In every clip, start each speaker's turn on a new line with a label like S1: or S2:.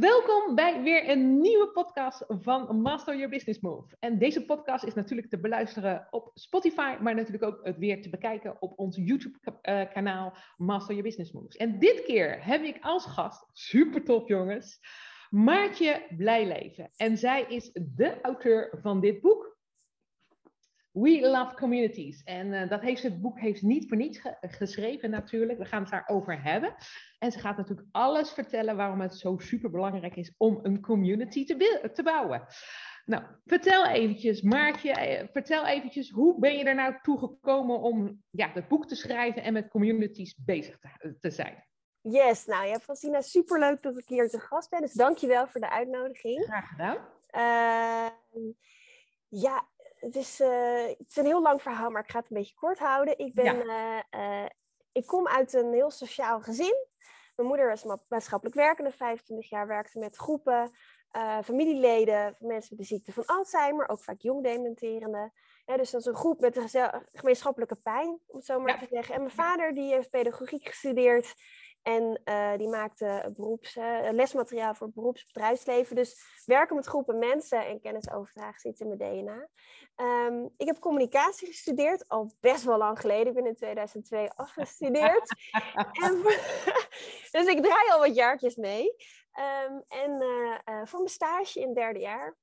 S1: Welkom bij weer een nieuwe podcast van Master Your Business Move. En deze podcast is natuurlijk te beluisteren op Spotify, maar natuurlijk ook het weer te bekijken op ons YouTube-kanaal Master Your Business Moves. En dit keer heb ik als gast, super top jongens, Maartje Blijleven. En zij is de auteur van dit boek, We Love Communities. En uh, dat heeft het boek heeft niet voor niets ge geschreven natuurlijk. We gaan het daarover hebben. En ze gaat natuurlijk alles vertellen waarom het zo super belangrijk is om een community te, te bouwen. Nou, vertel eventjes, Maartje, eh, vertel eventjes, hoe ben je er nou toe gekomen om ja, het boek te schrijven en met communities bezig te, te zijn?
S2: Yes, nou ja, Francina, superleuk dat ik hier te gast ben. Dus dankjewel voor de uitnodiging.
S1: Graag gedaan.
S2: Uh, ja, het is, uh, het is een heel lang verhaal, maar ik ga het een beetje kort houden. Ik, ben, ja. uh, ik kom uit een heel sociaal gezin. Mijn moeder was maatschappelijk werkende, 25 jaar werkte met groepen, familieleden, mensen met de ziekte van Alzheimer, ook vaak jong dementerende. Ja, dus dat is een groep met een gemeenschappelijke pijn, om het zo maar ja. te zeggen. En mijn vader die heeft pedagogiek gestudeerd en uh, die maakte beroeps, uh, lesmateriaal voor het beroepsbedrijfsleven. Dus werken met groepen mensen en kennis overdragen zit in mijn DNA. Um, ik heb communicatie gestudeerd, al best wel lang geleden. Ik ben in 2002 afgestudeerd. en, dus ik draai al wat jaartjes mee. Um, en uh, voor mijn stage in het derde jaar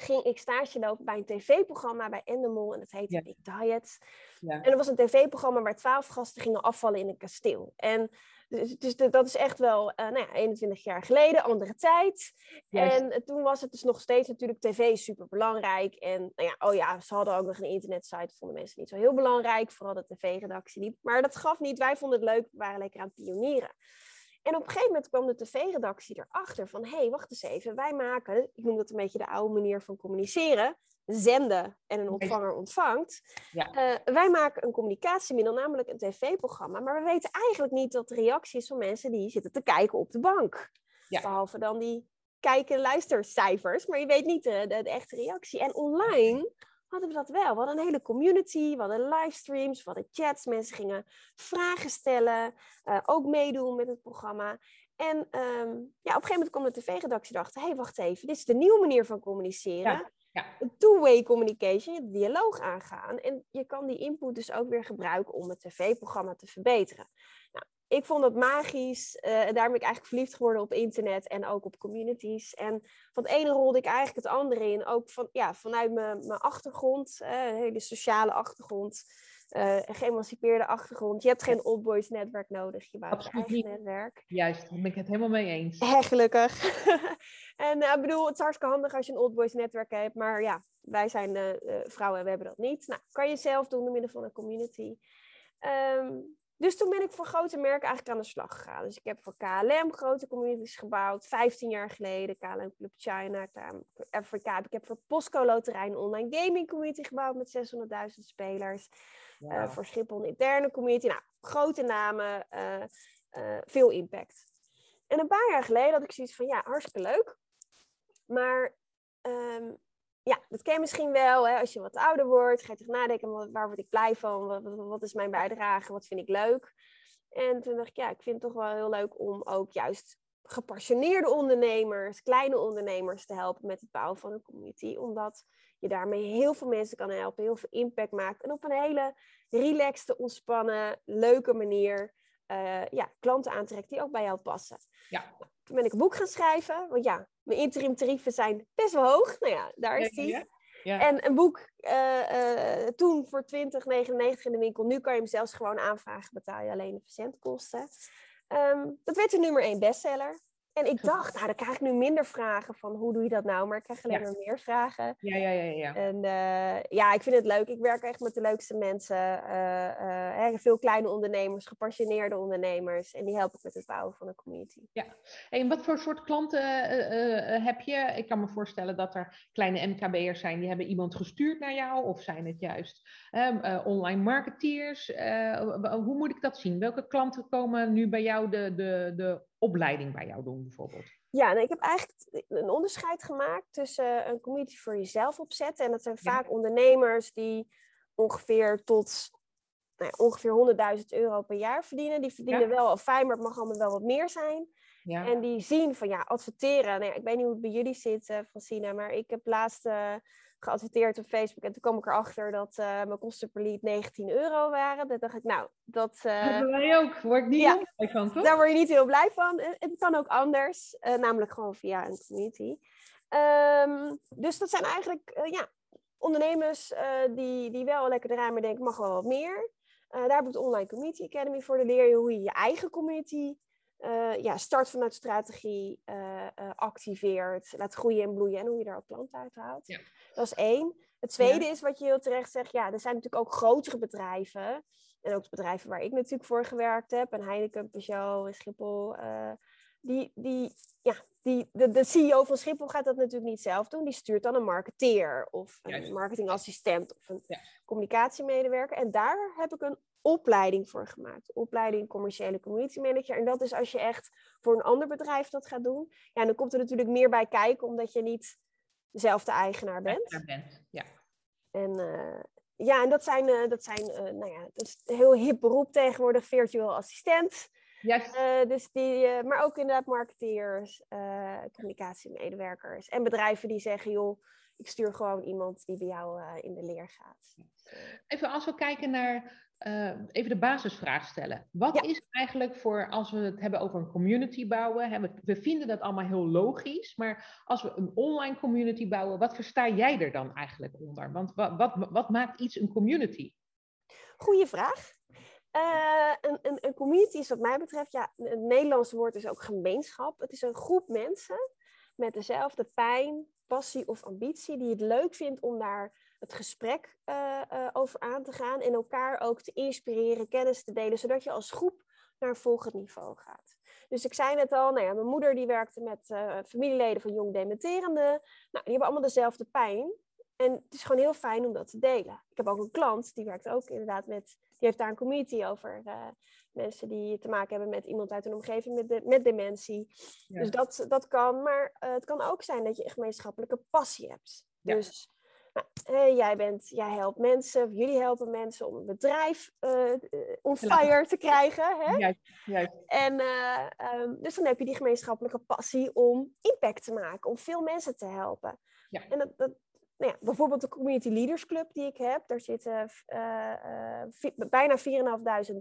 S2: ging ik stage lopen bij een tv-programma bij Endemol. En dat heette ja. Big Diet. Ja. En dat was een tv-programma waar twaalf gasten gingen afvallen in een kasteel. En dus, dus dat is echt wel uh, nou ja, 21 jaar geleden, andere tijd. Yes. En toen was het dus nog steeds natuurlijk tv super belangrijk. En nou ja, oh ja, ze hadden ook nog een internetsite, vonden mensen niet zo heel belangrijk. Vooral de tv-redactie niet. Maar dat gaf niet, wij vonden het leuk, we waren lekker aan het pionieren. En op een gegeven moment kwam de tv-redactie erachter van... hé, hey, wacht eens even, wij maken... ik noem dat een beetje de oude manier van communiceren... zenden en een ontvanger ontvangt. Ja. Uh, wij maken een communicatiemiddel, namelijk een tv-programma... maar we weten eigenlijk niet dat de reactie is van mensen... die zitten te kijken op de bank. Ja. Behalve dan die kijken- en luistercijfers... maar je weet niet de, de, de echte reactie. En online hadden we dat wel. We hadden een hele community, we hadden livestreams, we hadden chats. Mensen gingen vragen stellen, uh, ook meedoen met het programma. En um, ja, op een gegeven moment kwam de tv-redactie dacht, hé, hey, wacht even, dit is de nieuwe manier van communiceren. Ja. Ja. Two-way communication, de dialoog aangaan. En je kan die input dus ook weer gebruiken om het tv-programma te verbeteren. Ik vond het magisch. Uh, en daar ben ik eigenlijk verliefd geworden op internet en ook op communities. En van het ene rolde ik eigenlijk het andere in. Ook van, ja, vanuit mijn, mijn achtergrond, uh, een hele sociale achtergrond. Uh, geëmancipeerde achtergrond. Je hebt geen old boys netwerk nodig. Je bouwt je eigen netwerk.
S1: Juist, daar ben ik het helemaal mee eens.
S2: Gelukkig. en ik bedoel, het is hartstikke handig als je een old boys netwerk hebt. Maar ja, wij zijn vrouwen en we hebben dat niet. Nou, kan je zelf doen door middel van een community. Um, dus toen ben ik voor grote merken eigenlijk aan de slag gegaan. Dus ik heb voor KLM grote communities gebouwd, 15 jaar geleden. KLM Club China, Afrika. Ik heb voor Postco Loterij een online gaming community gebouwd met 600.000 spelers. Wow. Uh, voor Schiphol een interne community. Nou, grote namen, uh, uh, veel impact. En een paar jaar geleden had ik zoiets van, ja, hartstikke leuk. Maar um, ja, dat ken je misschien wel. Hè? Als je wat ouder wordt, ga je toch nadenken, waar word ik blij van? Wat, wat, is mijn bijdrage? Wat vind ik leuk? En toen dacht ik, ja, ik vind het toch wel heel leuk om ook juist gepassioneerde ondernemers, kleine ondernemers te helpen met het bouwen van een community. Omdat je daarmee heel veel mensen kan helpen, heel veel impact maakt. En op een hele relaxte, ontspannen, leuke manier uh, ja, klanten aantrekt die ook bij jou passen. Ja. Toen ben ik een boek gaan schrijven. Want ja, mijn interim tarieven zijn best wel hoog. Nou ja, daar is die. Ja, ja. En een boek uh, uh, toen voor 20,99 in de winkel. Nu kan je hem zelfs gewoon aanvragen. Betaal je alleen de verzendkosten. Um, dat werd de nummer 1 bestseller. En ik dacht, nou, dan krijg ik nu minder vragen van hoe doe je dat nou? Maar ik krijg alleen maar meer vragen.
S1: Ja, ja, ja, ja.
S2: En uh, ja, ik vind het leuk. Ik werk echt met de leukste mensen. Uh, uh, veel kleine ondernemers, gepassioneerde ondernemers. En die help ik met het bouwen van een community.
S1: Ja. En wat voor soort klanten heb je? Ik kan me voorstellen dat er kleine MKB'ers zijn. Die hebben iemand gestuurd naar jou. Of zijn het juist online marketeers? hoe moet ik dat zien? Welke klanten komen nu bij jou de, de, de opleiding bij jou doen, bijvoorbeeld?
S2: Ja, nou, ik heb eigenlijk een onderscheid gemaakt tussen een community voor jezelf opzetten. En dat zijn vaak ondernemers die ongeveer tot nou ja, ongeveer 100.000 euro per jaar verdienen. Die verdienen wel al fijn, maar het mag allemaal wel wat meer zijn. Ja. En die zien van ja, adverteren. Nou ja, ik weet niet hoe het bij jullie zit, uh, Francine, maar ik heb laatst uh, geadverteerd op Facebook. En toen kwam ik erachter dat uh, mijn kosten per lead 19 euro waren. Toen dacht ik, nou, dat...
S1: Uh, dat wij ook. Word ik niet ja, heel blij van, toch?
S2: Daar word je niet heel blij van. Het kan ook anders. Uh, namelijk gewoon via een community. Um, dus dat zijn eigenlijk ja, ondernemers die, die wel lekker draaien, maar denken, mag wel wat meer. daar we het Online Community Academy voor. Daar leer je hoe je je eigen community ja, start vanuit strategie, activeert, laat groeien en bloeien en hoe je daar ook klanten uit haalt. Ja. Dat is één. Het tweede is wat je heel terecht zegt. Ja, er zijn natuurlijk ook grotere bedrijven. En ook de bedrijven waar ik natuurlijk voor gewerkt heb. En Heineken, Peugeot en Schiphol. Die, die, ja, die, de, de CEO van Schiphol gaat dat natuurlijk niet zelf doen. Die stuurt dan een marketeer of een marketingassistent of een communicatiemedewerker. En daar heb ik een opleiding voor gemaakt. Opleiding commerciële community manager. En dat is als je echt voor een ander bedrijf dat gaat doen. Ja, dan komt er natuurlijk meer bij kijken, omdat je niet zelf de eigenaar bent.
S1: bent ja.
S2: En uh, ja, en dat zijn, uh, dat zijn uh, nou ja, dat is een heel hip beroep tegenwoordig, virtual assistent.
S1: Yes.
S2: dus die, maar ook inderdaad marketeers, communicatiemedewerkers en bedrijven die zeggen, joh, ik stuur gewoon iemand die bij jou in de leer gaat.
S1: Even als we kijken naar uh, even de basisvraag stellen. Wat is eigenlijk voor, als we het hebben over een community bouwen, hè, we, we, vinden dat allemaal heel logisch, maar als we een online community bouwen, wat versta jij er dan eigenlijk onder? Want wat, wat, wat maakt iets een community?
S2: Goeie vraag. Uh, een, een, een, community is wat mij betreft, ja, het Nederlandse woord is ook gemeenschap. Het is een groep mensen met dezelfde pijn, passie of ambitie die het leuk vindt om daar het gesprek uh, uh, over aan te gaan en elkaar ook te inspireren, kennis te delen, zodat je als groep naar een volgend niveau gaat. Dus ik zei net al, nou ja, mijn moeder die werkte met uh, familieleden van jong dementerenden. Nou, die hebben allemaal dezelfde pijn. En het is gewoon heel fijn om dat te delen. Ik heb ook een klant, die werkt ook inderdaad met, die heeft daar een community over mensen die te maken hebben met iemand uit een omgeving met, de, met dementie. Dus dat, dat kan, maar het kan ook zijn dat je een gemeenschappelijke passie hebt. Ja. Dus nou, jij, bent, jij helpt mensen, jullie helpen mensen om een bedrijf uh, on fire te krijgen. Hè?
S1: Juist, juist.
S2: En, uh, um, dus dan heb je die gemeenschappelijke passie om impact te maken, om veel mensen te helpen.
S1: Ja.
S2: En dat, dat, nou ja, bijvoorbeeld de Community Leaders Club die ik heb, daar zitten bijna 4.500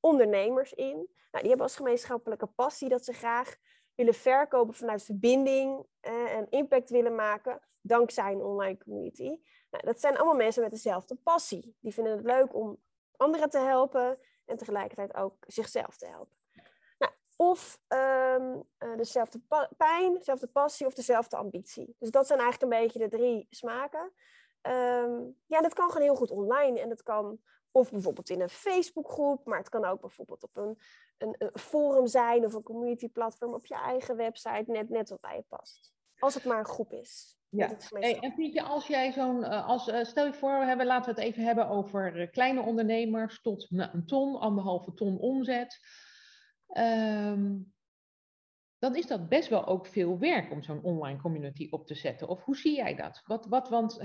S2: ondernemers in. Nou, die hebben als gemeenschappelijke passie dat ze graag willen verkopen vanuit verbinding en impact willen maken dankzij een online community. Nou, dat zijn allemaal mensen met dezelfde passie. Die vinden het leuk om anderen te helpen en tegelijkertijd ook zichzelf te helpen. Nou, of um, dezelfde pijn, dezelfde passie of dezelfde ambitie. Dus dat zijn eigenlijk een beetje de drie smaken. Um, ja, dat kan gewoon heel goed online en dat kan of bijvoorbeeld in een Facebookgroep, maar het kan ook bijvoorbeeld op een, een, een forum zijn of een community platform op je eigen website, net, net wat bij je past. Als het maar een groep is.
S1: Ja, en vind je als jij zo'n, eh, als, eh, stel je voor, we hebben, laten we het even hebben over eh, kleine ondernemers tot een ton, anderhalve ton omzet. Um, dan is dat best wel ook veel werk om zo'n online community op te zetten. Of hoe zie jij dat? Wat, wat, want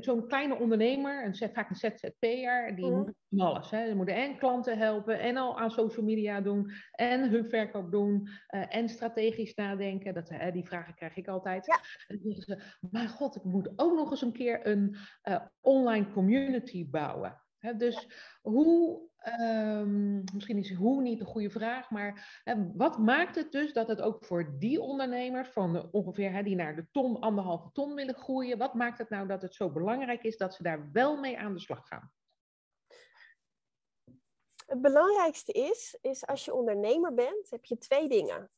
S1: zo'n kleine ondernemer, een, vaak een ZZP'er, die mm. moet van alles. Hè. Ze moeten en klanten helpen, en al aan social media doen, en hun verkoop doen, uh, en strategisch nadenken. Dat, uh, die vragen krijg ik altijd.
S2: Ja.
S1: En dan zeggen ze, maar god, ik moet ook nog eens een keer een uh, online community bouwen. Hè, dus hoe Um, misschien is hoe niet de goede vraag, maar wat maakt het dus dat het ook voor die ondernemers van ongeveer die naar de ton, anderhalve ton willen groeien, wat maakt het nou dat het zo belangrijk is dat ze daar wel mee aan de slag gaan?
S2: Het belangrijkste is, is als je ondernemer bent, heb je twee dingen.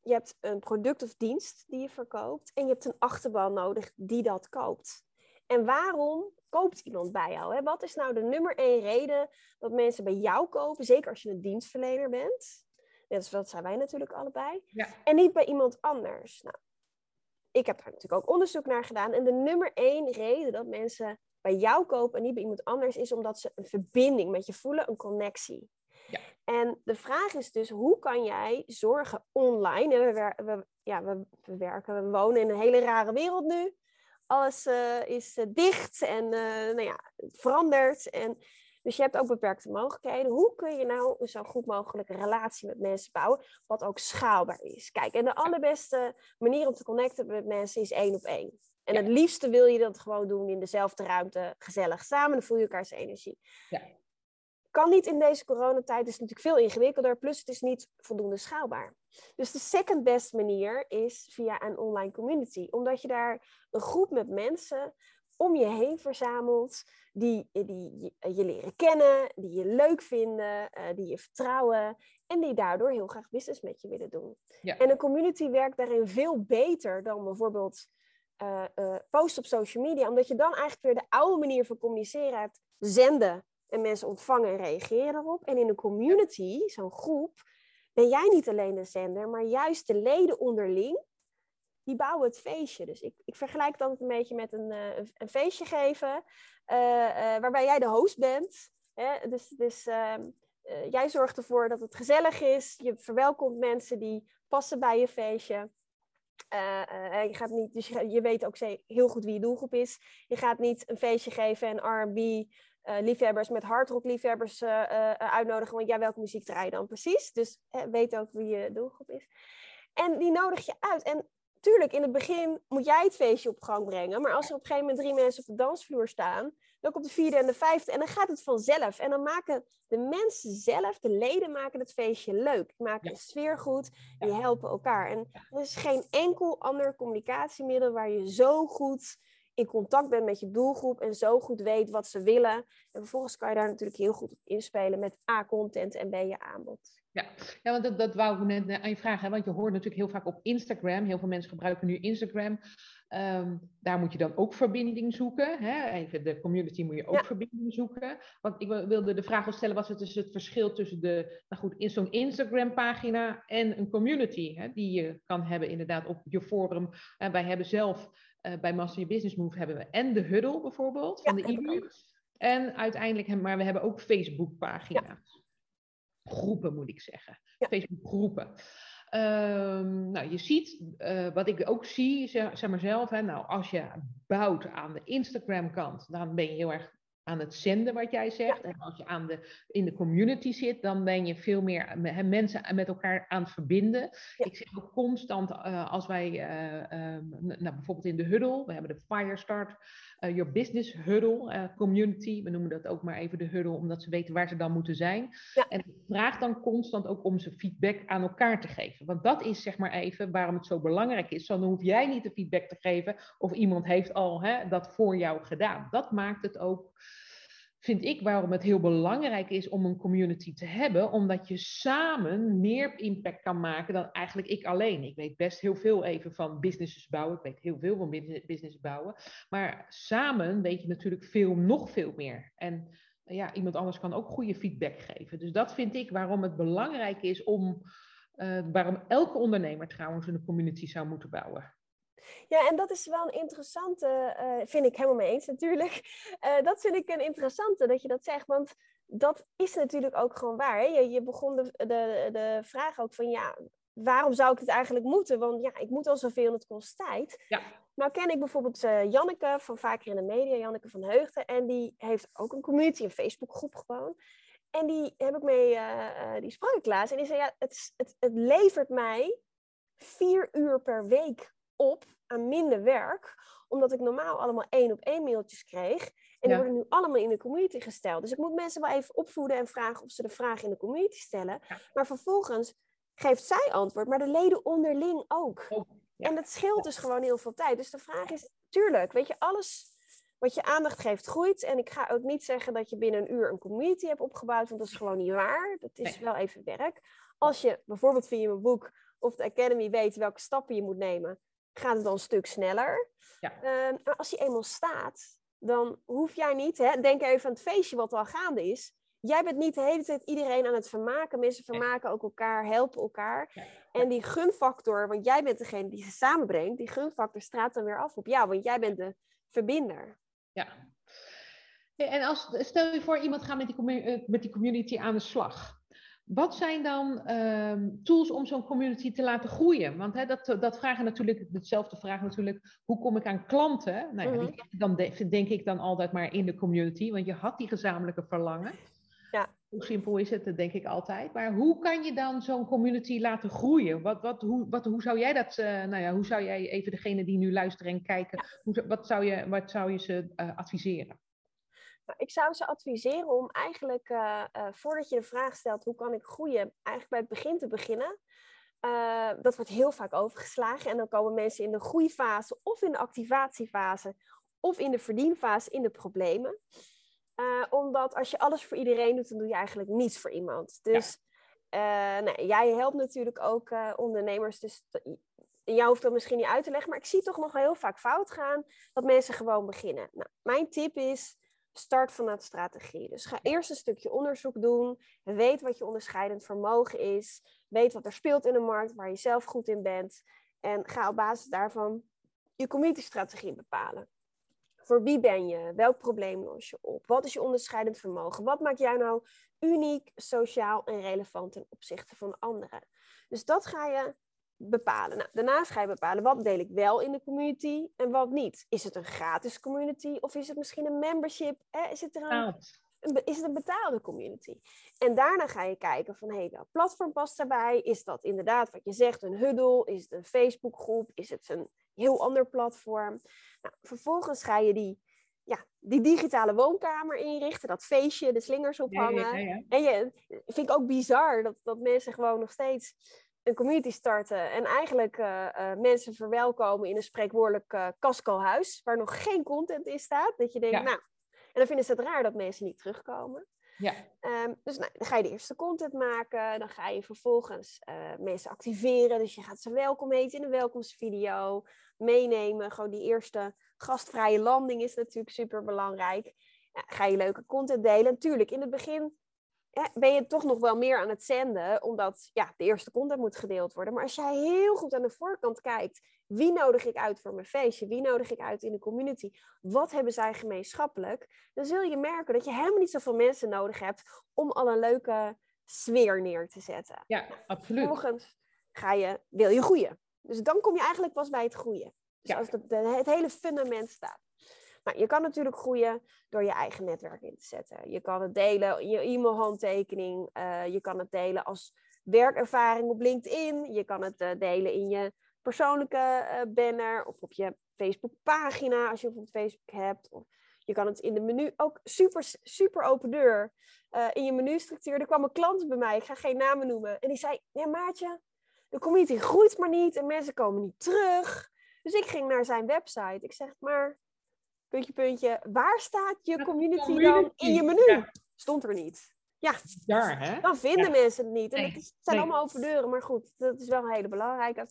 S2: je hebt een product of dienst die je verkoopt en je hebt een achterban nodig die dat koopt. En waarom koopt iemand bij jou? Hè? Wat is nou de nummer één reden dat mensen bij jou kopen, zeker als je een dienstverlener bent? Net als dat zijn wij natuurlijk allebei.
S1: Ja.
S2: En niet bij iemand anders. Nou, ik heb daar natuurlijk ook onderzoek naar gedaan. En de nummer één reden dat mensen bij jou kopen en niet bij iemand anders is omdat ze een verbinding met je voelen, een connectie.
S1: Ja.
S2: En de vraag is dus, hoe kan jij zorgen online? We, wer- we, ja, we, we werken, we wonen in een hele rare wereld nu. Alles eh, is eh, dicht en eh, nou ja, verandert. En, dus je hebt ook beperkte mogelijkheden. Hoe kun je nou een zo goed mogelijke relatie met mensen bouwen, wat ook schaalbaar is? Kijk, en de allerbeste manier om te connecten met mensen is één op één. En
S1: Ja.
S2: het liefste wil je dat gewoon doen in dezelfde ruimte, gezellig samen. Dan voel je elkaars energie.
S1: Ja.
S2: Kan niet in deze coronatijd, het is natuurlijk veel ingewikkelder. Plus het is niet voldoende schaalbaar. Dus de second best manier is via een online community. Omdat je daar een groep met mensen om je heen verzamelt. Die, die je- je leren kennen, die je leuk vinden, eh, die je vertrouwen. En die daardoor heel graag business met je willen doen.
S1: Ja.
S2: En een community werkt daarin veel beter dan bijvoorbeeld eh eh, post op social media. Omdat je dan eigenlijk weer de oude manier van communiceren hebt. Zenden en mensen ontvangen en reageren daarop. En in een community, zo'n groep, ben jij niet alleen de zender, maar juist de leden onderling. Die bouwen het feestje. Dus ik, ik vergelijk altijd een beetje met een, eh, een, feestje geven. eh, eh, waarbij jij de host bent. Hè? Dus, dus ehm, eh, jij zorgt ervoor dat het gezellig is. Je verwelkomt mensen die passen bij je feestje. Je, gaat niet, dus je, je weet ook heel goed wie je doelgroep is. Je gaat niet een feestje geven en R&B liefhebbers met hardrock liefhebbers eh, eh, uitnodigen. Want ja, welke muziek draai je dan precies? Dus eh, weet ook wie je doelgroep is. En die nodig je uit. En tuurlijk, in het begin moet jij het feestje op gang brengen. Maar als er op een gegeven moment drie mensen op de dansvloer staan, dan komt de vierde en de vijfde. En dan gaat het vanzelf. En dan maken de mensen zelf, de leden, maken het feestje leuk. Die maken
S1: Ja.
S2: de sfeer goed.
S1: Ja.
S2: Die helpen elkaar. En er is geen enkel ander communicatiemiddel waar je zo goed in contact bent met je doelgroep en zo goed weet wat ze willen. En vervolgens kan je daar natuurlijk heel goed op inspelen met A-content en B je aanbod.
S1: Ja, ja want dat, dat wou ik net eh, aan je vragen. Want je hoort natuurlijk heel vaak op Instagram. Heel veel mensen gebruiken nu Instagram. Ehm, daar moet je dan ook verbinding zoeken. Hè? Even de community moet je ook
S2: Ja.
S1: verbinding zoeken. Want ik wil- wilde de vraag al stellen: wat is dus het verschil tussen de, nou goed, in zo'n Instagram-pagina en een community? Hè? Die je kan hebben inderdaad op je forum. En wij hebben zelf eh, bij Master Your Business Move hebben we en de Huddle bijvoorbeeld van
S2: Ja,
S1: de e. En uiteindelijk, maar we hebben ook Facebook-pagina's. Groepen moet ik zeggen.
S2: Ja.
S1: Facebook-groepen. Ehm, nou, je ziet, eh, wat ik ook zie, zeg, zeg maar zelf, hè, nou, als je bouwt aan de Instagram-kant, dan ben je heel erg aan het zenden wat jij zegt. En als je aan de, in de community zit, dan ben je veel meer mensen met elkaar aan het verbinden.
S2: Ja.
S1: Ik zeg ook constant, eh, als wij, eh, ehm, nou, bijvoorbeeld in de Huddle, we hebben de Firestart, eh, Your Business Huddle eh, community. We noemen dat ook maar even de Huddle, omdat ze weten waar ze dan moeten zijn.
S2: Ja.
S1: En ik vraag dan constant ook om ze feedback aan elkaar te geven. Want dat is zeg maar even waarom het zo belangrijk is. Dan hoef jij niet de feedback te geven of iemand heeft al dat voor jou gedaan. Dat maakt het ook, vind ik, waarom het heel belangrijk is om een community te hebben. Omdat je samen meer impact kan maken dan eigenlijk ik alleen. Ik weet best heel veel even van businesses bouwen. Ik weet heel veel van business- bouwen. Maar samen weet je natuurlijk veel, nog veel meer. En ja, iemand anders kan ook goede feedback geven. Dus dat vind ik waarom het belangrijk is om, eh, waarom elke ondernemer trouwens een community zou moeten bouwen.
S2: Ja, en dat is wel een interessante, eh, vind ik helemaal mee eens natuurlijk. Eh, dat vind ik een interessante dat je dat zegt, want dat is natuurlijk ook gewoon waar. Hè? Je, je begon de, de, de vraag ook van, ja, waarom zou ik het eigenlijk moeten? Want ja, ik moet al zoveel en het kost tijd.
S1: Ja.
S2: Nou ken ik bijvoorbeeld eh, Janneke van Vaker in de Media, Janneke van Heugden. En die heeft ook een community, een Facebookgroep gewoon. En die heb ik mee, die sprak ik laatst. En die zei, ja, het, het, het levert mij vier uur per week op aan minder werk. Omdat ik normaal allemaal één op één mailtjes kreeg. En die
S1: Ja.
S2: worden nu allemaal in de community gesteld. Dus ik moet mensen wel even opvoeden en vragen of ze de vraag in de community stellen.
S1: Ja.
S2: Maar vervolgens geeft zij antwoord, maar de leden onderling ook.
S1: Ja.
S2: En dat scheelt dus gewoon heel veel tijd. Dus de vraag is, tuurlijk, weet je, alles wat je aandacht geeft groeit. En ik ga ook niet zeggen dat je binnen een uur een community hebt opgebouwd, want dat is gewoon niet waar. Dat is
S1: Nee.
S2: wel even werk. Als je bijvoorbeeld via mijn boek of de Academy weet welke stappen je moet nemen, gaat het dan een stuk sneller.
S1: Ja.
S2: Ehm, maar als die eenmaal staat, dan hoef jij niet, hè, denk even aan het feestje wat al gaande is. Jij bent niet de hele tijd iedereen aan het vermaken. Mensen vermaken ook elkaar, helpen elkaar.
S1: Ja.
S2: En die gunfactor, want jij bent degene die ze samenbrengt, die gunfactor straalt dan weer af op jou, want jij bent de verbinder.
S1: Ja. En als, stel je voor, iemand gaat met die, eh, met die community aan de slag. Wat zijn dan ehm, tools om zo'n community te laten groeien? Want hè, dat, dat vragen natuurlijk, dezelfde vraag natuurlijk, hoe kom ik aan klanten? Nou ja,
S2: Mhm.
S1: die dan de- denk ik dan altijd maar in de community, want je had die gezamenlijke verlangen.
S2: Ja.
S1: Hoe simpel is het, dat denk ik altijd. Maar hoe kan je dan zo'n community laten groeien? Wat, wat, hoe, wat, hoe zou jij dat, eh, nou ja, hoe zou jij even degene die nu luisteren en kijken, hoe, wat, zou je, wat zou je ze eh, adviseren?
S2: Ik zou ze adviseren om eigenlijk, eh, eh, voordat je de vraag stelt hoe kan ik groeien, eigenlijk bij het begin te beginnen. Eh, dat wordt heel vaak overgeslagen en dan komen mensen in de groeifase of in de activatiefase of in de verdienfase in de problemen. Omdat als je alles voor iedereen doet, dan doe je eigenlijk niets voor iemand. Dus nou, jij helpt natuurlijk ook ondernemers, dus jou hoeft dat misschien niet uit te leggen, maar ik zie toch nog wel heel vaak fout gaan dat mensen gewoon beginnen. Nou, mijn tip is, start vanuit strategie. Dus ga eerst een stukje onderzoek doen. Weet wat je onderscheidend vermogen is. Weet wat er speelt in de markt, waar je zelf goed in bent. En ga op basis daarvan je community-strategie bepalen. Voor wie ben je? Welk probleem los je op? Wat is je onderscheidend vermogen? Wat maakt jou nou uniek, sociaal en relevant ten opzichte van anderen? Dus dat ga je bepalen. Nou, daarnaast ga je bepalen wat deel ik wel in de community en wat niet. Is het een gratis community of is het misschien een membership? Hè? Is, het er een, is het een betaalde community? En daarna ga je kijken van, hé, hey, welk platform past daarbij? Is dat inderdaad wat je zegt, een huddle? Is het een Facebookgroep? Is het een heel ander platform? Nou, vervolgens ga je die, ja, die digitale woonkamer inrichten, dat feestje, de slingers ophangen.
S1: ja, ja, ja.
S2: En je, vind ik ook bizar dat, dat mensen gewoon nog steeds een community starten en eigenlijk eh, eh, mensen verwelkomen in een spreekwoordelijk eh Casco-huis, waar nog geen content in staat. Dat je denkt,
S1: Ja.
S2: nou, en dan vinden ze het raar dat mensen niet terugkomen.
S1: Ja.
S2: Ehm, dus nou, dan ga je de eerste content maken, dan ga je vervolgens mensen activeren. Dus je gaat ze welkom heten in een welkomstvideo, meenemen. Gewoon die eerste gastvrije landing is natuurlijk super belangrijk. Ja, ga je leuke content delen. Natuurlijk, in het begin ja, ben je toch nog wel meer aan het zenden, omdat ja, de eerste content moet gedeeld worden. Maar als jij heel goed aan de voorkant kijkt, wie nodig ik uit voor mijn feestje? Wie nodig ik uit in de community? Wat hebben zij gemeenschappelijk? Dan zul je merken dat je helemaal niet zoveel mensen nodig hebt om al een leuke sfeer neer te zetten.
S1: ja, absoluut.
S2: Vervolgens ga je, wil je groeien. Dus dan kom je eigenlijk pas bij het groeien. Dus
S1: Ja.
S2: als de- het hele fundament staat. Je kan natuurlijk groeien door je eigen netwerk in te zetten. Je kan het delen in je e-mailhandtekening. eh, je kan het delen als werkervaring op LinkedIn. Je kan het eh, delen in je persoonlijke eh, banner of op je Facebookpagina als je bijvoorbeeld Facebook hebt. Of je kan het in de menu, ook super, super open deur, in je menustructuur. Er kwam een klant bij mij, ik ga geen namen noemen. En die zei, ja Maatje, de community groeit maar niet en mensen komen niet terug. Dus ik ging naar zijn website. Ik zeg, maar, puntje, puntje, waar staat je community, dan in je menu?
S1: Ja,
S2: Stond er niet. Ja,
S1: daar, hè?
S2: dan vinden
S1: Ja.
S2: mensen het niet. En
S1: Nee,
S2: het is- het zijn
S1: nee.
S2: allemaal open deuren, maar goed, dat is wel een hele belangrijke.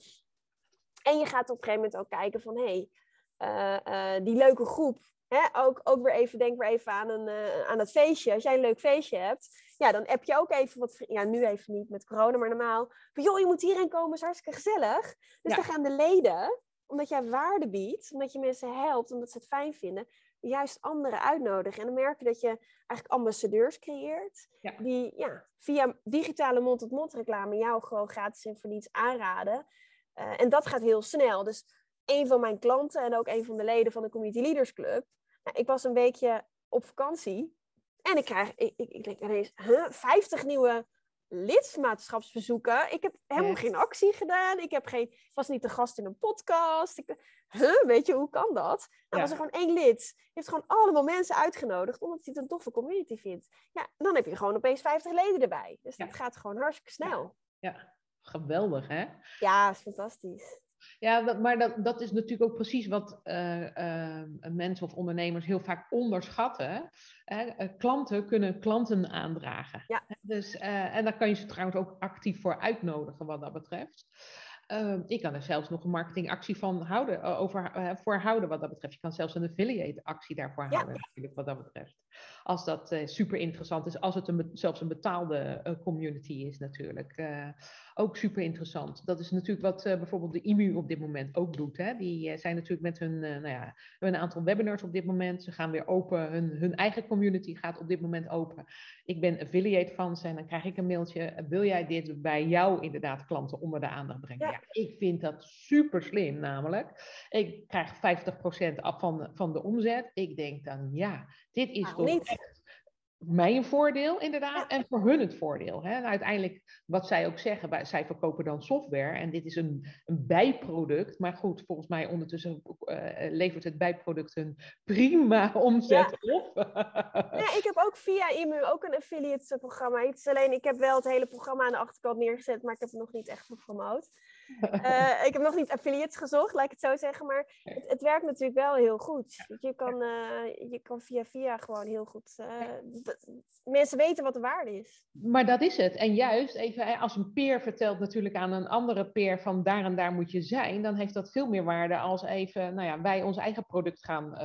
S2: En je gaat op een gegeven moment ook kijken van, hé, hey, eh, eh, die leuke groep. Hè? Ook, ook weer even, denk weer even aan, een, eh, aan het feestje. Als jij een leuk feestje hebt, ja, dan heb je ook even wat Ja, nu even niet met corona, maar normaal. Van, joh, je moet hierheen komen, is hartstikke gezellig. Dus
S1: Ja.
S2: dan gaan de leden, omdat jij waarde biedt, omdat je mensen helpt, omdat ze het fijn vinden, juist anderen uitnodigen. En dan merk je dat je eigenlijk ambassadeurs creëert,
S1: Ja.
S2: die ja, via digitale mond-tot-mond reclame jou gewoon gratis en voor niets aanraden. Eh, en dat gaat heel snel. Dus een van mijn klanten en ook een van de leden van de Community Leaders Club. Nou, ik was een weekje op vakantie en ik krijg, ik, ik, ik denk ineens, huh, 50 nieuwe lidmaatschapsbezoeken. Ik heb helemaal
S1: Ja.
S2: geen actie gedaan. Ik, heb geen, was niet de gast in een podcast. Ik, huh, weet je, hoe kan dat? Nou,
S1: Ja.
S2: was er gewoon één lid. Die heeft gewoon allemaal mensen uitgenodigd, omdat hij het een toffe community vindt. Ja, dan heb je gewoon opeens 50 leden erbij. Dus
S1: Ja.
S2: dat gaat gewoon hartstikke snel.
S1: Ja, geweldig, hè?
S2: Ja, is fantastisch.
S1: Ja, maar dat, dat is natuurlijk ook precies wat uh, mensen of ondernemers heel vaak onderschatten. klanten kunnen klanten aandragen. Ja. Dus, en daar kan je ze trouwens ook actief voor uitnodigen wat dat betreft. Ehm, ik kan er zelfs nog een marketingactie van houden, over, voor houden wat dat betreft. Je kan zelfs een affiliate actie daarvoor houden, natuurlijk, wat dat betreft. Als dat super interessant is, als het een, zelfs een betaalde community is natuurlijk ook super interessant. Dat is natuurlijk wat uh, bijvoorbeeld de IMU op dit moment ook doet. Hè? Die uh, zijn natuurlijk met hun, uh, nou ja, een aantal webinars op dit moment. Ze gaan weer open. Hun, hun eigen community gaat op dit moment open. Ik ben affiliate van ze en dan krijg ik een mailtje. Wil jij dit bij jou inderdaad klanten onder de aandacht brengen? Ja. ik vind dat super slim namelijk. Ik krijg 50% af van, van de omzet. Ik denk dan ja, dit is nou, toch niet. echt mij een voordeel, inderdaad, en voor hun het voordeel. Hè? En uiteindelijk, wat zij ook zeggen, zij verkopen dan software en dit is een, een bijproduct. Maar goed, volgens mij ondertussen uh, levert het bijproduct een prima omzet ja. op.
S2: ja, ik heb ook via IMU ook een affiliate programma. Het is alleen, ik heb wel het hele programma aan de achterkant neergezet, maar ik heb het nog niet echt gepromoot. Uh, ik heb nog niet affiliates gezocht, laat ik het zo zeggen. Maar het, het werkt natuurlijk wel heel goed. Je, kan, uh, je kan via via gewoon heel goed. Uh, mensen weten wat de waarde is.
S1: Maar dat is het. En juist, even als een peer vertelt natuurlijk aan een andere peer van daar en daar moet je zijn, dan heeft dat veel meer waarde als even, nou ja, wij ons eigen product gaan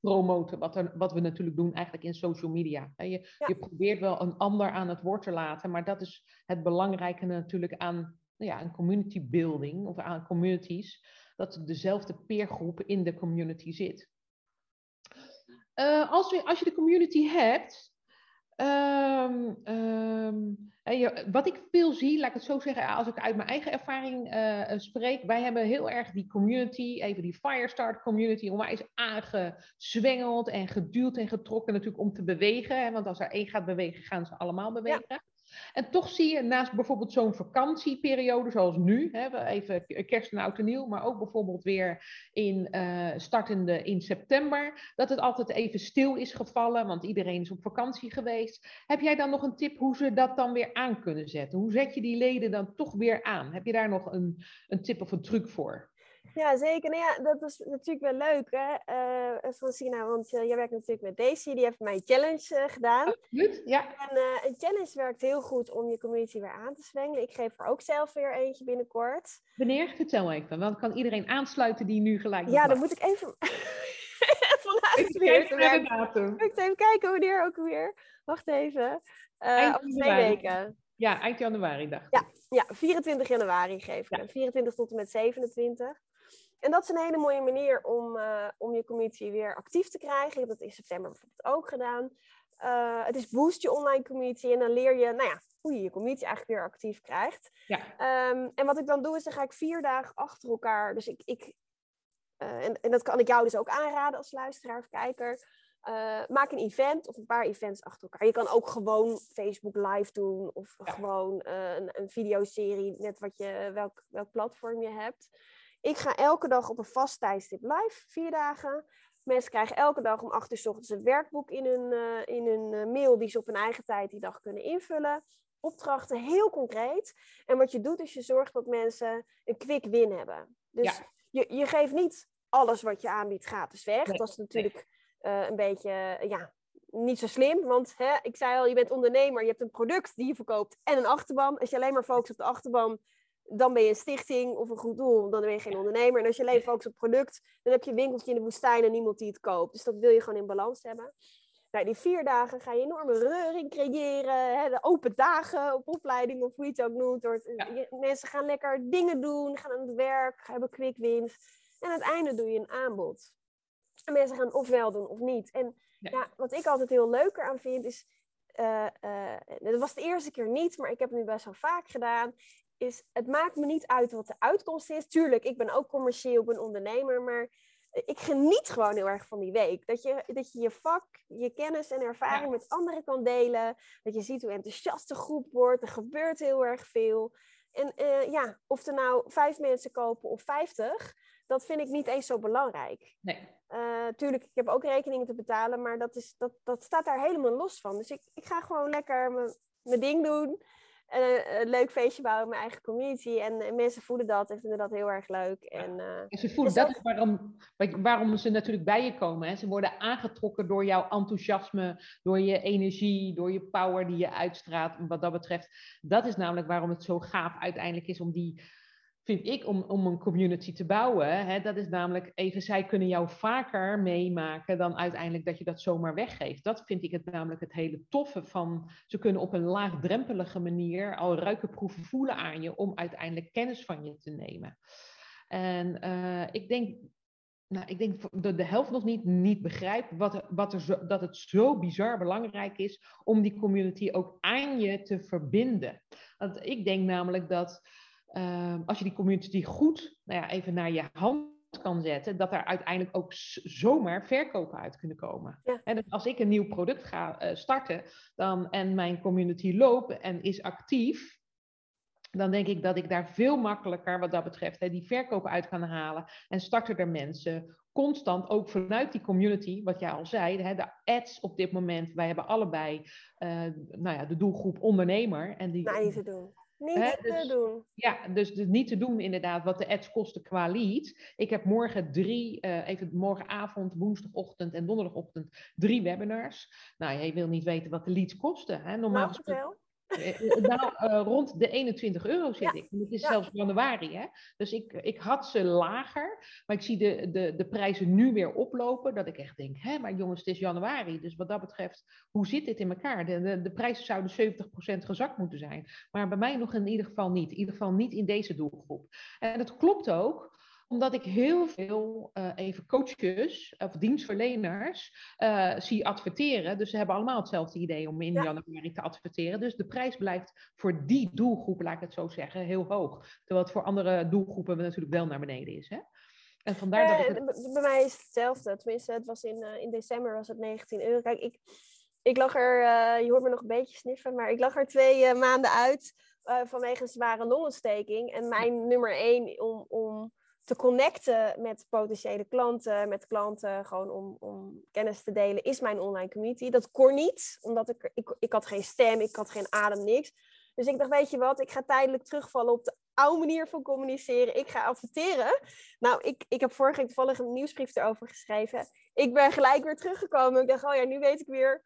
S1: promoten. Wat, er, wat we natuurlijk doen eigenlijk in social media. Je, je probeert wel een ander aan het woord te laten, maar dat is het belangrijke natuurlijk aan nou ja, een community building of aan communities, dat dezelfde peergroep in de community zit. Uh, als, we, als je de community hebt, um, um, wat ik veel zie, laat ik het zo zeggen, als ik uit mijn eigen ervaring uh, spreek, wij hebben heel erg die community, even die Firestart community, onwijs aangezwengeld en geduwd en getrokken natuurlijk om te bewegen. Hè, want als er één gaat bewegen, gaan ze allemaal bewegen. Ja. En toch zie je naast bijvoorbeeld zo'n vakantieperiode zoals nu, hè, even kerst en oud en nieuw, maar ook bijvoorbeeld weer in uh, startende in september, dat het altijd even stil is gevallen, want iedereen is op vakantie geweest. Heb jij dan nog een tip hoe ze dat dan weer aan kunnen zetten? Hoe zet je die leden dan toch weer aan? Heb je daar nog een, een tip of een truc voor?
S2: Ja, zeker. Nou ja, dat is natuurlijk wel leuk, hè, uh, Francina, want uh, jij werkt natuurlijk met Daisy, die heeft mijn challenge uh, gedaan.
S1: Absoluut, ja.
S2: En een challenge werkt heel goed om je community weer aan te zwengelen. Ik geef er ook zelf weer eentje binnenkort.
S1: Wanneer? Vertel even, want kan iedereen aansluiten die nu gelijk
S2: Ja, dan moet ik even vanuit weer de datum. Ik even kijken wanneer ook weer. Wacht even. Over twee weken.
S1: Ja, eind januari dacht ik.
S2: Ja, ja 24 januari geef ik. Ja. 24 tot en met 27. En dat is een hele mooie manier om, uh, om je community weer actief te krijgen. Ik heb dat in september bijvoorbeeld ook gedaan. Uh, het is boost je online community en dan leer je nou ja, hoe je je community eigenlijk weer actief krijgt. Ja. Um, en wat ik dan doe is, dan ga ik vier dagen achter elkaar. Dus ik, ik uh, en, en dat kan ik jou dus ook aanraden als luisteraar of kijker. maak een event of een paar events achter elkaar. Je kan ook gewoon Facebook live doen of ja. gewoon een, een videoserie, net wat je, welk, welk platform je hebt. Ik ga elke dag op een vast tijdstip live, vier dagen. Mensen krijgen elke dag om acht uur s ochtends een werkboek in hun, uh, in hun uh, mail die ze op hun eigen tijd die dag kunnen invullen. Opdrachten heel concreet. En wat je doet is je zorgt dat mensen een quick win hebben. Dus ja. je, je geeft niet alles wat je aanbiedt gratis weg. Nee, dat is natuurlijk nee. uh, een beetje, ja, niet zo slim. Want hè, ik zei al, je bent ondernemer, je hebt een product die je verkoopt en een achterban. Als je alleen maar focust op de achterban, dan ben je een stichting of een goed doel, dan ben je geen ondernemer. En als je alleen focust op product, dan heb je een winkeltje in de woestijn en niemand die het koopt. Dus dat wil je gewoon in balans hebben. Nou, die vier dagen ga je enorme reuring creëren. Hè, de open dagen op opleiding of hoe je het ook noemt. Door ja. Mensen gaan lekker dingen doen, gaan aan het werk, hebben quick wins. En aan het einde doe je een aanbod. En mensen gaan ofwel doen of niet. En ja. ja wat ik altijd heel leuker aan vind is... Uh, uh, dat was de eerste keer niet, maar ik heb het nu best wel vaak gedaan is, het maakt me niet uit wat de uitkomst is. Tuurlijk, ik ben ook commercieel, ik ben ondernemer, maar ik geniet gewoon heel erg van die week. Dat je dat je, je vak, je kennis en ervaring met anderen kan delen. Dat je ziet hoe enthousiast de groep wordt. Er gebeurt heel erg veel. En uh, ja, of er nou vijf mensen kopen of vijftig, dat vind ik niet eens zo belangrijk. Nee. Uh, tuurlijk, ik heb ook rekeningen te betalen, maar dat, is, dat, dat staat daar helemaal los van. Dus ik, ik ga gewoon lekker mijn ding doen. Een, een, leuk feestje bouwen in mijn eigen community. En, mensen voelen dat en vinden dat heel erg leuk. En,
S1: uh, ze voelen, dus dat is waarom, waarom ze natuurlijk bij je komen. Hè? Ze worden aangetrokken door jouw enthousiasme, door je energie, door je power die je uitstraalt. Wat dat betreft, dat is namelijk waarom het zo gaaf uiteindelijk is om die vind ik, om, om een community te bouwen. Hè, dat is namelijk even, zij kunnen jou vaker meemaken dan uiteindelijk dat je dat zomaar weggeeft. Dat vind ik het namelijk het hele toffe van, ze kunnen op een laagdrempelige manier al ruiken, proeven, voelen aan je om uiteindelijk kennis van je te nemen. En uh, ik denk, nou, ik denk dat de helft nog niet, niet begrijpt wat, wat er zo, dat het zo bizar belangrijk is om die community ook aan je te verbinden. Want ik denk namelijk dat Ehm, als je die community goed nou ja, even naar je hand kan zetten, dat er uiteindelijk ook zomaar verkopen uit kunnen komen. En dus als ik een nieuw product ga uh, starten dan, en mijn community loopt en is actief, dan denk ik dat ik daar veel makkelijker wat dat betreft hè, die verkopen uit kan halen. En starten er mensen constant ook vanuit die community, wat jij al zei, hè, de ads op dit moment. Wij hebben allebei uh, nou ja, de doelgroep ondernemer. En die,
S2: doen. Niet te dus, doen.
S1: Ja, dus, dus, niet te doen inderdaad wat de ads kosten qua lead. Ik heb morgen drie, uh, even morgenavond, woensdagochtend en donderdagochtend drie webinars. Nou, je wil niet weten wat de leads kosten. Hè?
S2: Normaal nou,
S1: eh, eh, nou, uh, rond de 21 euro zit ik. Het is zelfs januari. Hè? Dus ik, ik had ze lager. Maar ik zie de, de, de prijzen nu weer oplopen. Dat ik echt denk, hè, maar jongens, het is januari. Dus wat dat betreft, hoe zit dit in elkaar? De, de, de prijzen zouden 70% gezakt moeten zijn. Maar bij mij nog in ieder geval niet. In ieder geval niet in deze doelgroep. En dat klopt ook omdat ik heel veel uh, even coaches of dienstverleners uh, zie adverteren. Dus ze hebben allemaal hetzelfde idee om in januari te adverteren. Dus de prijs blijft voor die doelgroep, laat ik het zo zeggen, heel hoog. Terwijl het voor andere doelgroepen natuurlijk wel naar beneden is. Hè?
S2: En vandaar dat het... Bij mij is het hetzelfde. Tenminste, het was in, in december was het 19 euro. Kijk, ik, ik lag er, je hoort me nog een beetje sniffen, maar ik lag er twee maanden uit vanwege een zware longontsteking. En mijn nummer één om, om te connecten met potentiële klanten, met klanten, gewoon om, om kennis te delen, is mijn online community. Dat kon niet, omdat ik, ik, ik had geen stem, ik had geen adem, niks. Dus ik dacht, weet je wat, ik ga tijdelijk terugvallen op de oude manier van communiceren. Ik ga adverteren. Nou, ik, ik heb vorige week toevallig een nieuwsbrief erover geschreven. Ik ben gelijk weer teruggekomen. Ik dacht, oh ja, nu weet ik weer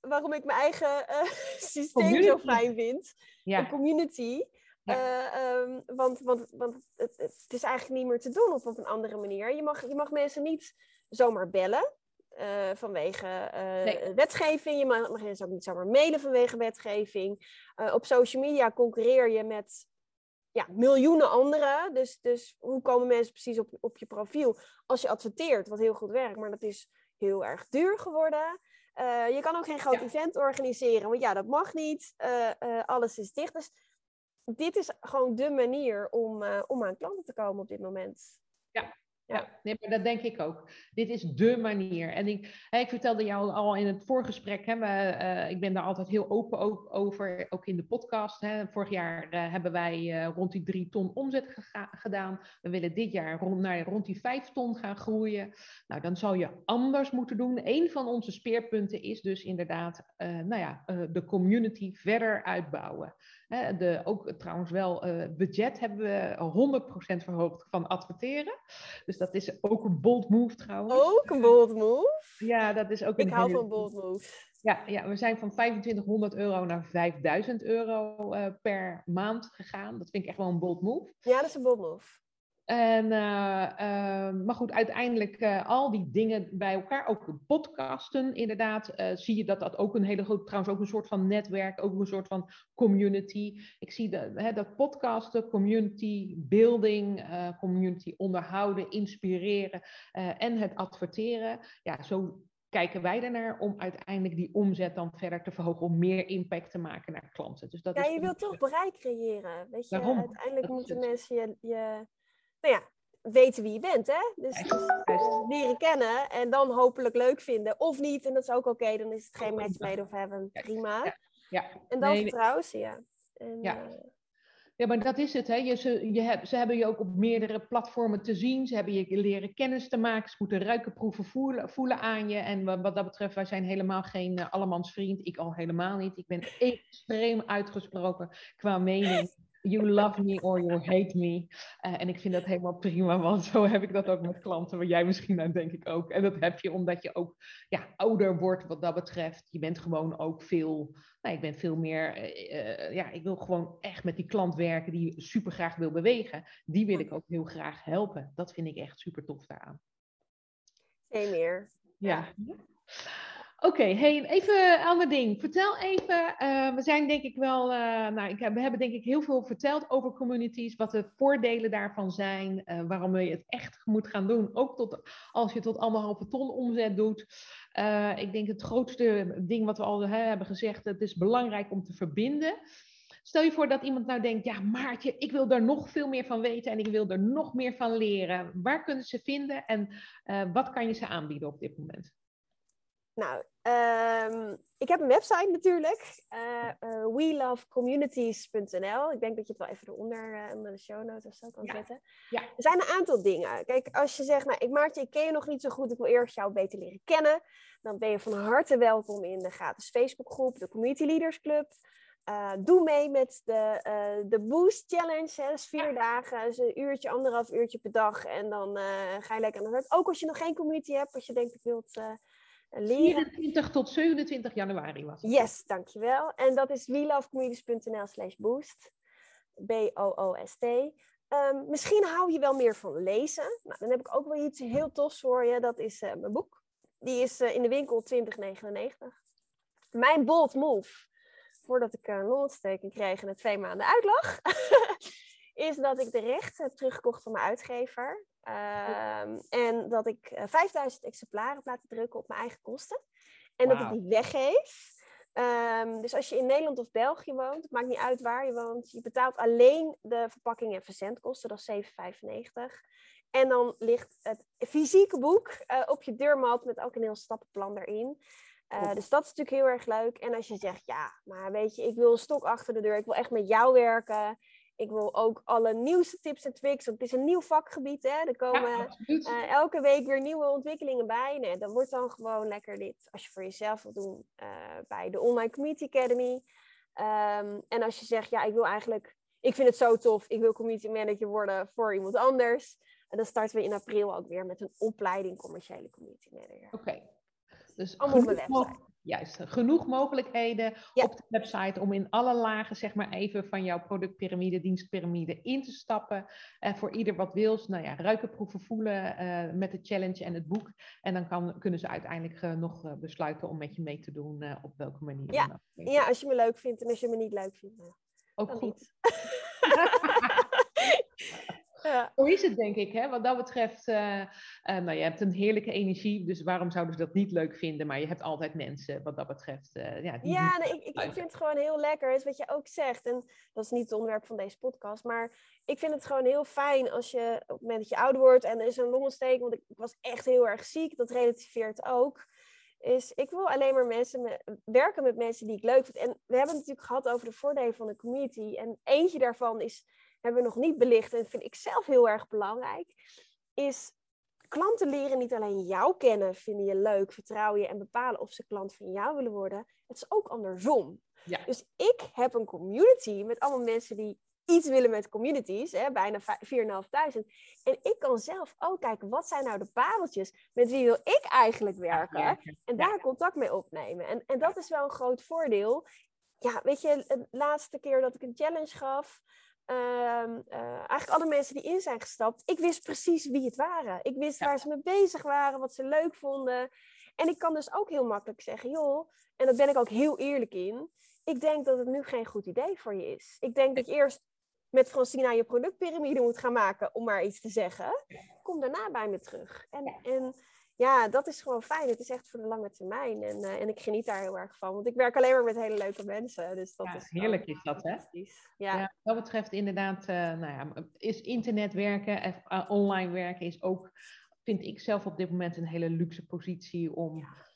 S2: waarom ik mijn eigen uh, systeem zo fijn vind. Ja. Een community. Eh, ehm, want want, want het, het, is eigenlijk niet meer te doen op, op een andere manier. Je mag, je mag mensen niet zomaar bellen uh, vanwege uh, wetgeving. Je mag, mag mensen ook niet zomaar mailen vanwege wetgeving. op social media concurreer je met ja, miljoenen anderen. Dus, dus hoe komen mensen precies op, op je profiel? Als je adverteert, wat heel goed werkt, maar dat is heel erg duur geworden. je kan ook geen groot event organiseren, want ja, dat mag niet. alles is dicht. Dus dit is gewoon de manier om, uh, om aan klanten te komen op dit moment.
S1: Ja, ja, nee, maar dat denk ik ook. Dit is dé manier. En ik, ik vertelde jou al in het voorgesprek, hè, we, uh, ik ben daar altijd heel open ook over, ook in de podcast. Hè. Vorig jaar uh, hebben wij rond die drie ton omzet gedaan. We willen dit jaar rond, naar rond die vijf ton gaan groeien. Nou, dan zal je anders moeten doen. Een van onze speerpunten is dus inderdaad, nou ja, de community verder uitbouwen. De, ook trouwens wel uh, budget hebben we 100% verhoogd van adverteren. Dus dat is ook een bold move trouwens.
S2: Ook een bold move?
S1: Ja, dat is ook
S2: een Ik hou van bold move.
S1: Ja, ja, we zijn van 2500 euro naar 5000 euro uh, per maand gegaan. Dat vind ik echt wel een bold move.
S2: Ja, dat is een bold move.
S1: En, uh, uh, maar goed, uiteindelijk uh, al die dingen bij elkaar, ook podcasten inderdaad, zie je dat dat ook een hele grote, trouwens ook een soort van netwerk, ook een soort van community. Ik zie dat, hè, dat podcasten, community building, community onderhouden, inspireren en het adverteren. Ja, zo kijken wij ernaar om uiteindelijk die omzet dan verder te verhogen, om meer impact te maken naar klanten. Dus dat
S2: ja, je wilt toch bereik creëren. Weet je, uiteindelijk moeten mensen je, je nou ja, weten wie je bent, hè? Dus, dus leren kennen en dan hopelijk leuk vinden. Of niet, en dat is ook oké, dan is het geen match made of heaven. Prima. Ja. ja. En dan nee, vertrouwen ze je. En,
S1: ja. Uh, Ja, maar dat is het. Hè. Je, ze, je ze hebben je ook op meerdere platformen te zien. Ze hebben je leren kennis te maken. Ze moeten ruiken, proeven, voelen, voelen aan je. En wat, wat dat betreft, wij zijn helemaal geen uh, allemans vriend. Ik al helemaal niet. Ik ben extreem uitgesproken qua mening you love me or you hate me. Uh, en ik vind dat helemaal prima, want zo heb ik dat ook met klanten. Maar jij misschien dan denk ik ook. En dat heb je omdat je ook ja, ouder wordt wat dat betreft. Je bent gewoon ook veel, nou, ik ben veel meer, uh, ja, ik wil gewoon echt met die klant werken die super graag wil bewegen. Die wil ik ook heel graag helpen. Dat vind ik echt super tof daaraan.
S2: Geen meer.
S1: Ja. ja. Oké, okay, hey, even ding. Vertel even, uh, we zijn denk ik wel, uh, nou, ik we hebben denk ik heel veel verteld over communities, wat de voordelen daarvan zijn, uh, waarom je het echt moet gaan doen, ook tot, als je tot anderhalve ton omzet doet. ik denk het grootste ding wat we al hè, hebben gezegd, het is belangrijk om te verbinden. Stel je voor dat iemand nou denkt, ja Maartje, ik wil daar nog veel meer van weten en ik wil er nog meer van leren. Waar kunnen ze vinden en wat kan je ze aanbieden op dit moment?
S2: Nou, um, ik heb een website natuurlijk. Uh, uh, welovecommunities.nl. Ik denk dat je het wel even eronder uh, onder de show notes of zo kan
S1: ja.
S2: zetten.
S1: Ja.
S2: Er zijn een aantal dingen. Kijk, als je zegt, nou, ik Maartje, ik ken je nog niet zo goed. Ik wil eerst jou beter leren kennen. Dan ben je van harte welkom in de gratis Facebookgroep, de Community Leaders Club. Uh, doe mee met de, uh, de Boost Challenge. Hè. Dat is vier dagen, dus een uurtje, anderhalf uurtje per dag. En dan uh, ga je lekker aan de werk. Ook als je nog geen community hebt, als je denkt ik wilt leren.
S1: 24 tot 27 januari was het.
S2: Yes, dankjewel. En dat is welovecommunities.nl slash boost. B-O-O-S-T. Um, misschien hou je wel meer van lezen. Nou, dan heb ik ook wel iets heel tofs voor je. Dat is uh, mijn boek. Die is uh, in de winkel 2099. Mijn bold move, voordat ik een longontsteking kreeg en het twee maanden uitlag, is dat ik de rechten heb teruggekocht van mijn uitgever. Um, en dat ik uh, 5000 exemplaren heb laten drukken op mijn eigen kosten. En wow. dat ik die weggeef. Um, dus als je in Nederland of België woont, het maakt niet uit waar je woont, je betaalt alleen de verpakking en verzendkosten, dat is 7,95. En dan ligt het fysieke boek uh, op je deurmat met ook een heel stappenplan erin. Uh, dus dat is natuurlijk heel erg leuk. En als je zegt, ja, maar weet je, ik wil een stok achter de deur, ik wil echt met jou werken. Ik wil ook alle nieuwste tips en tricks. Want het is een nieuw vakgebied. Hè? Er komen ja, uh, elke week weer nieuwe ontwikkelingen bij. Nee, dat wordt dan gewoon lekker dit. Als je voor jezelf wil doen uh, bij de Online Community Academy. Um, en als je zegt, ja, ik wil eigenlijk... Ik vind het zo tof. Ik wil community manager worden voor iemand anders. En dan starten we in april ook weer met een opleiding commerciële community manager.
S1: Oké. Okay. Dus
S2: allemaal op mijn website.
S1: Juist, genoeg mogelijkheden ja. op de website om in alle lagen, zeg maar even, van jouw productpyramide, dienstpyramide in te stappen. Uh, voor ieder wat wil. Nou ja, ruiken, proeven, voelen uh, met de challenge en het boek. En dan kan, kunnen ze uiteindelijk uh, nog besluiten om met je mee te doen op welke manier.
S2: Ja. ja, als je me leuk vindt en als je me niet leuk vindt. Nou,
S1: Ook goed. Ja. Zo is het, denk ik. Hè? Wat dat betreft, uh, uh, nou, je hebt een heerlijke energie, dus waarom zouden ze dat niet leuk vinden? Maar je hebt altijd mensen, wat dat betreft. Uh, ja, die
S2: ja nee, ik, ik, vind het gewoon heel lekker, is wat je ook zegt. En dat is niet het onderwerp van deze podcast, maar ik vind het gewoon heel fijn als je op het moment dat je ouder wordt en er is een longontsteking, want ik, was echt heel erg ziek, dat relativeert ook is ik wil alleen maar mensen werken met mensen die ik leuk vind. En we hebben het natuurlijk gehad over de voordelen van de community. En eentje daarvan is hebben we nog niet belicht en vind ik zelf heel erg belangrijk, is klanten leren niet alleen jou kennen, vinden je leuk, vertrouwen je en bepalen of ze klant van jou willen worden. Het is ook andersom.
S1: Ja.
S2: Dus ik heb een community met allemaal mensen die iets willen met communities, hè, bijna 4.500. En ik kan zelf ook kijken, wat zijn nou de pareltjes? Met wie wil ik eigenlijk werken? En daar contact mee opnemen. En, en dat is wel een groot voordeel. Ja, weet je, de laatste keer dat ik een challenge gaf, Uh, uh, eigenlijk alle mensen die in zijn gestapt, ik wist precies wie het waren. Ik wist ja. waar ze mee bezig waren, wat ze leuk vonden. En ik kan dus ook heel makkelijk zeggen, joh, en daar ben ik ook heel eerlijk in. Ik denk dat het nu geen goed idee voor je is. Ik denk dat je eerst met Francina je productpyramide moet gaan maken, om maar iets te zeggen. Kom daarna bij me terug. En, en ja, dat is gewoon fijn. Het is echt voor de lange termijn. En, uh, en ik geniet daar heel erg van. Want ik werk alleen maar met hele leuke mensen. Dus dat
S1: ja,
S2: is
S1: heerlijk is dat, hè?
S2: Ja.
S1: ja. Wat betreft inderdaad, uh, nou ja, is internet werken, uh, online werken is ook, vind ik zelf op dit moment een hele luxe positie om... Ja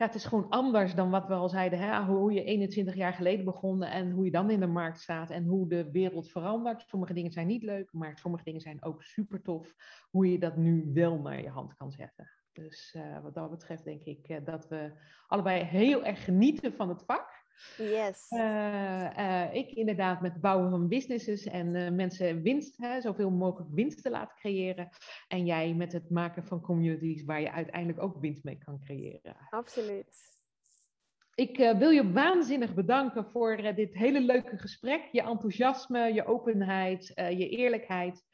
S1: ja, het is gewoon anders dan wat we al zeiden. Hè? Hoe je 21 jaar geleden begonnen en hoe je dan in de markt staat en hoe de wereld verandert. Sommige dingen zijn niet leuk, maar sommige dingen zijn ook super tof. Hoe je dat nu wel naar je hand kan zetten. Dus uh, wat dat betreft denk ik uh, dat we allebei heel erg genieten van het vak.
S2: Yes.
S1: Uh, ik inderdaad met het bouwen van businesses en mensen winst, hè, zoveel mogelijk winst te laten creëren. En jij met het maken van communities waar je uiteindelijk ook winst mee kan creëren.
S2: Absoluut.
S1: Ik wil je waanzinnig bedanken voor dit hele leuke gesprek. Je enthousiasme, je openheid, je eerlijkheid.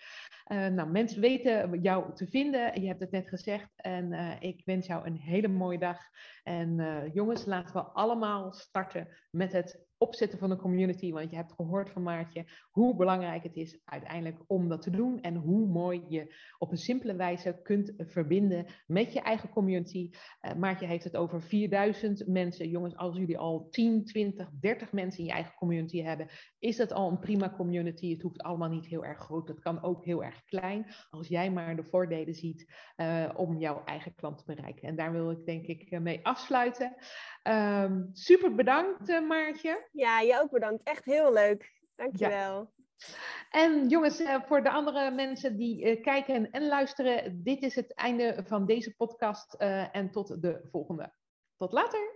S1: Nou, mensen weten jou te vinden. Je hebt het net gezegd. En ik wens jou een hele mooie dag. En jongens, laten we allemaal starten met het opzetten van een community. Want je hebt gehoord van Maartje hoe belangrijk het is uiteindelijk om dat te doen. En hoe mooi je op een simpele wijze kunt verbinden met je eigen community. Uh, Maartje heeft het over 4000 mensen. Jongens, als jullie al 10, 20, 30 mensen in je eigen community hebben, is dat al een prima community. Het hoeft allemaal niet heel erg groot. Het kan ook heel erg klein. Als jij maar de voordelen ziet uh, om jouw eigen klant te bereiken. En daar wil ik denk ik mee afsluiten. Um, super bedankt, uh, Maartje.
S2: Ja, je ook bedankt. Echt heel leuk. Dankjewel. Ja.
S1: En jongens, voor de andere mensen die kijken en luisteren, dit is het einde van deze podcast. en tot de volgende. Tot later.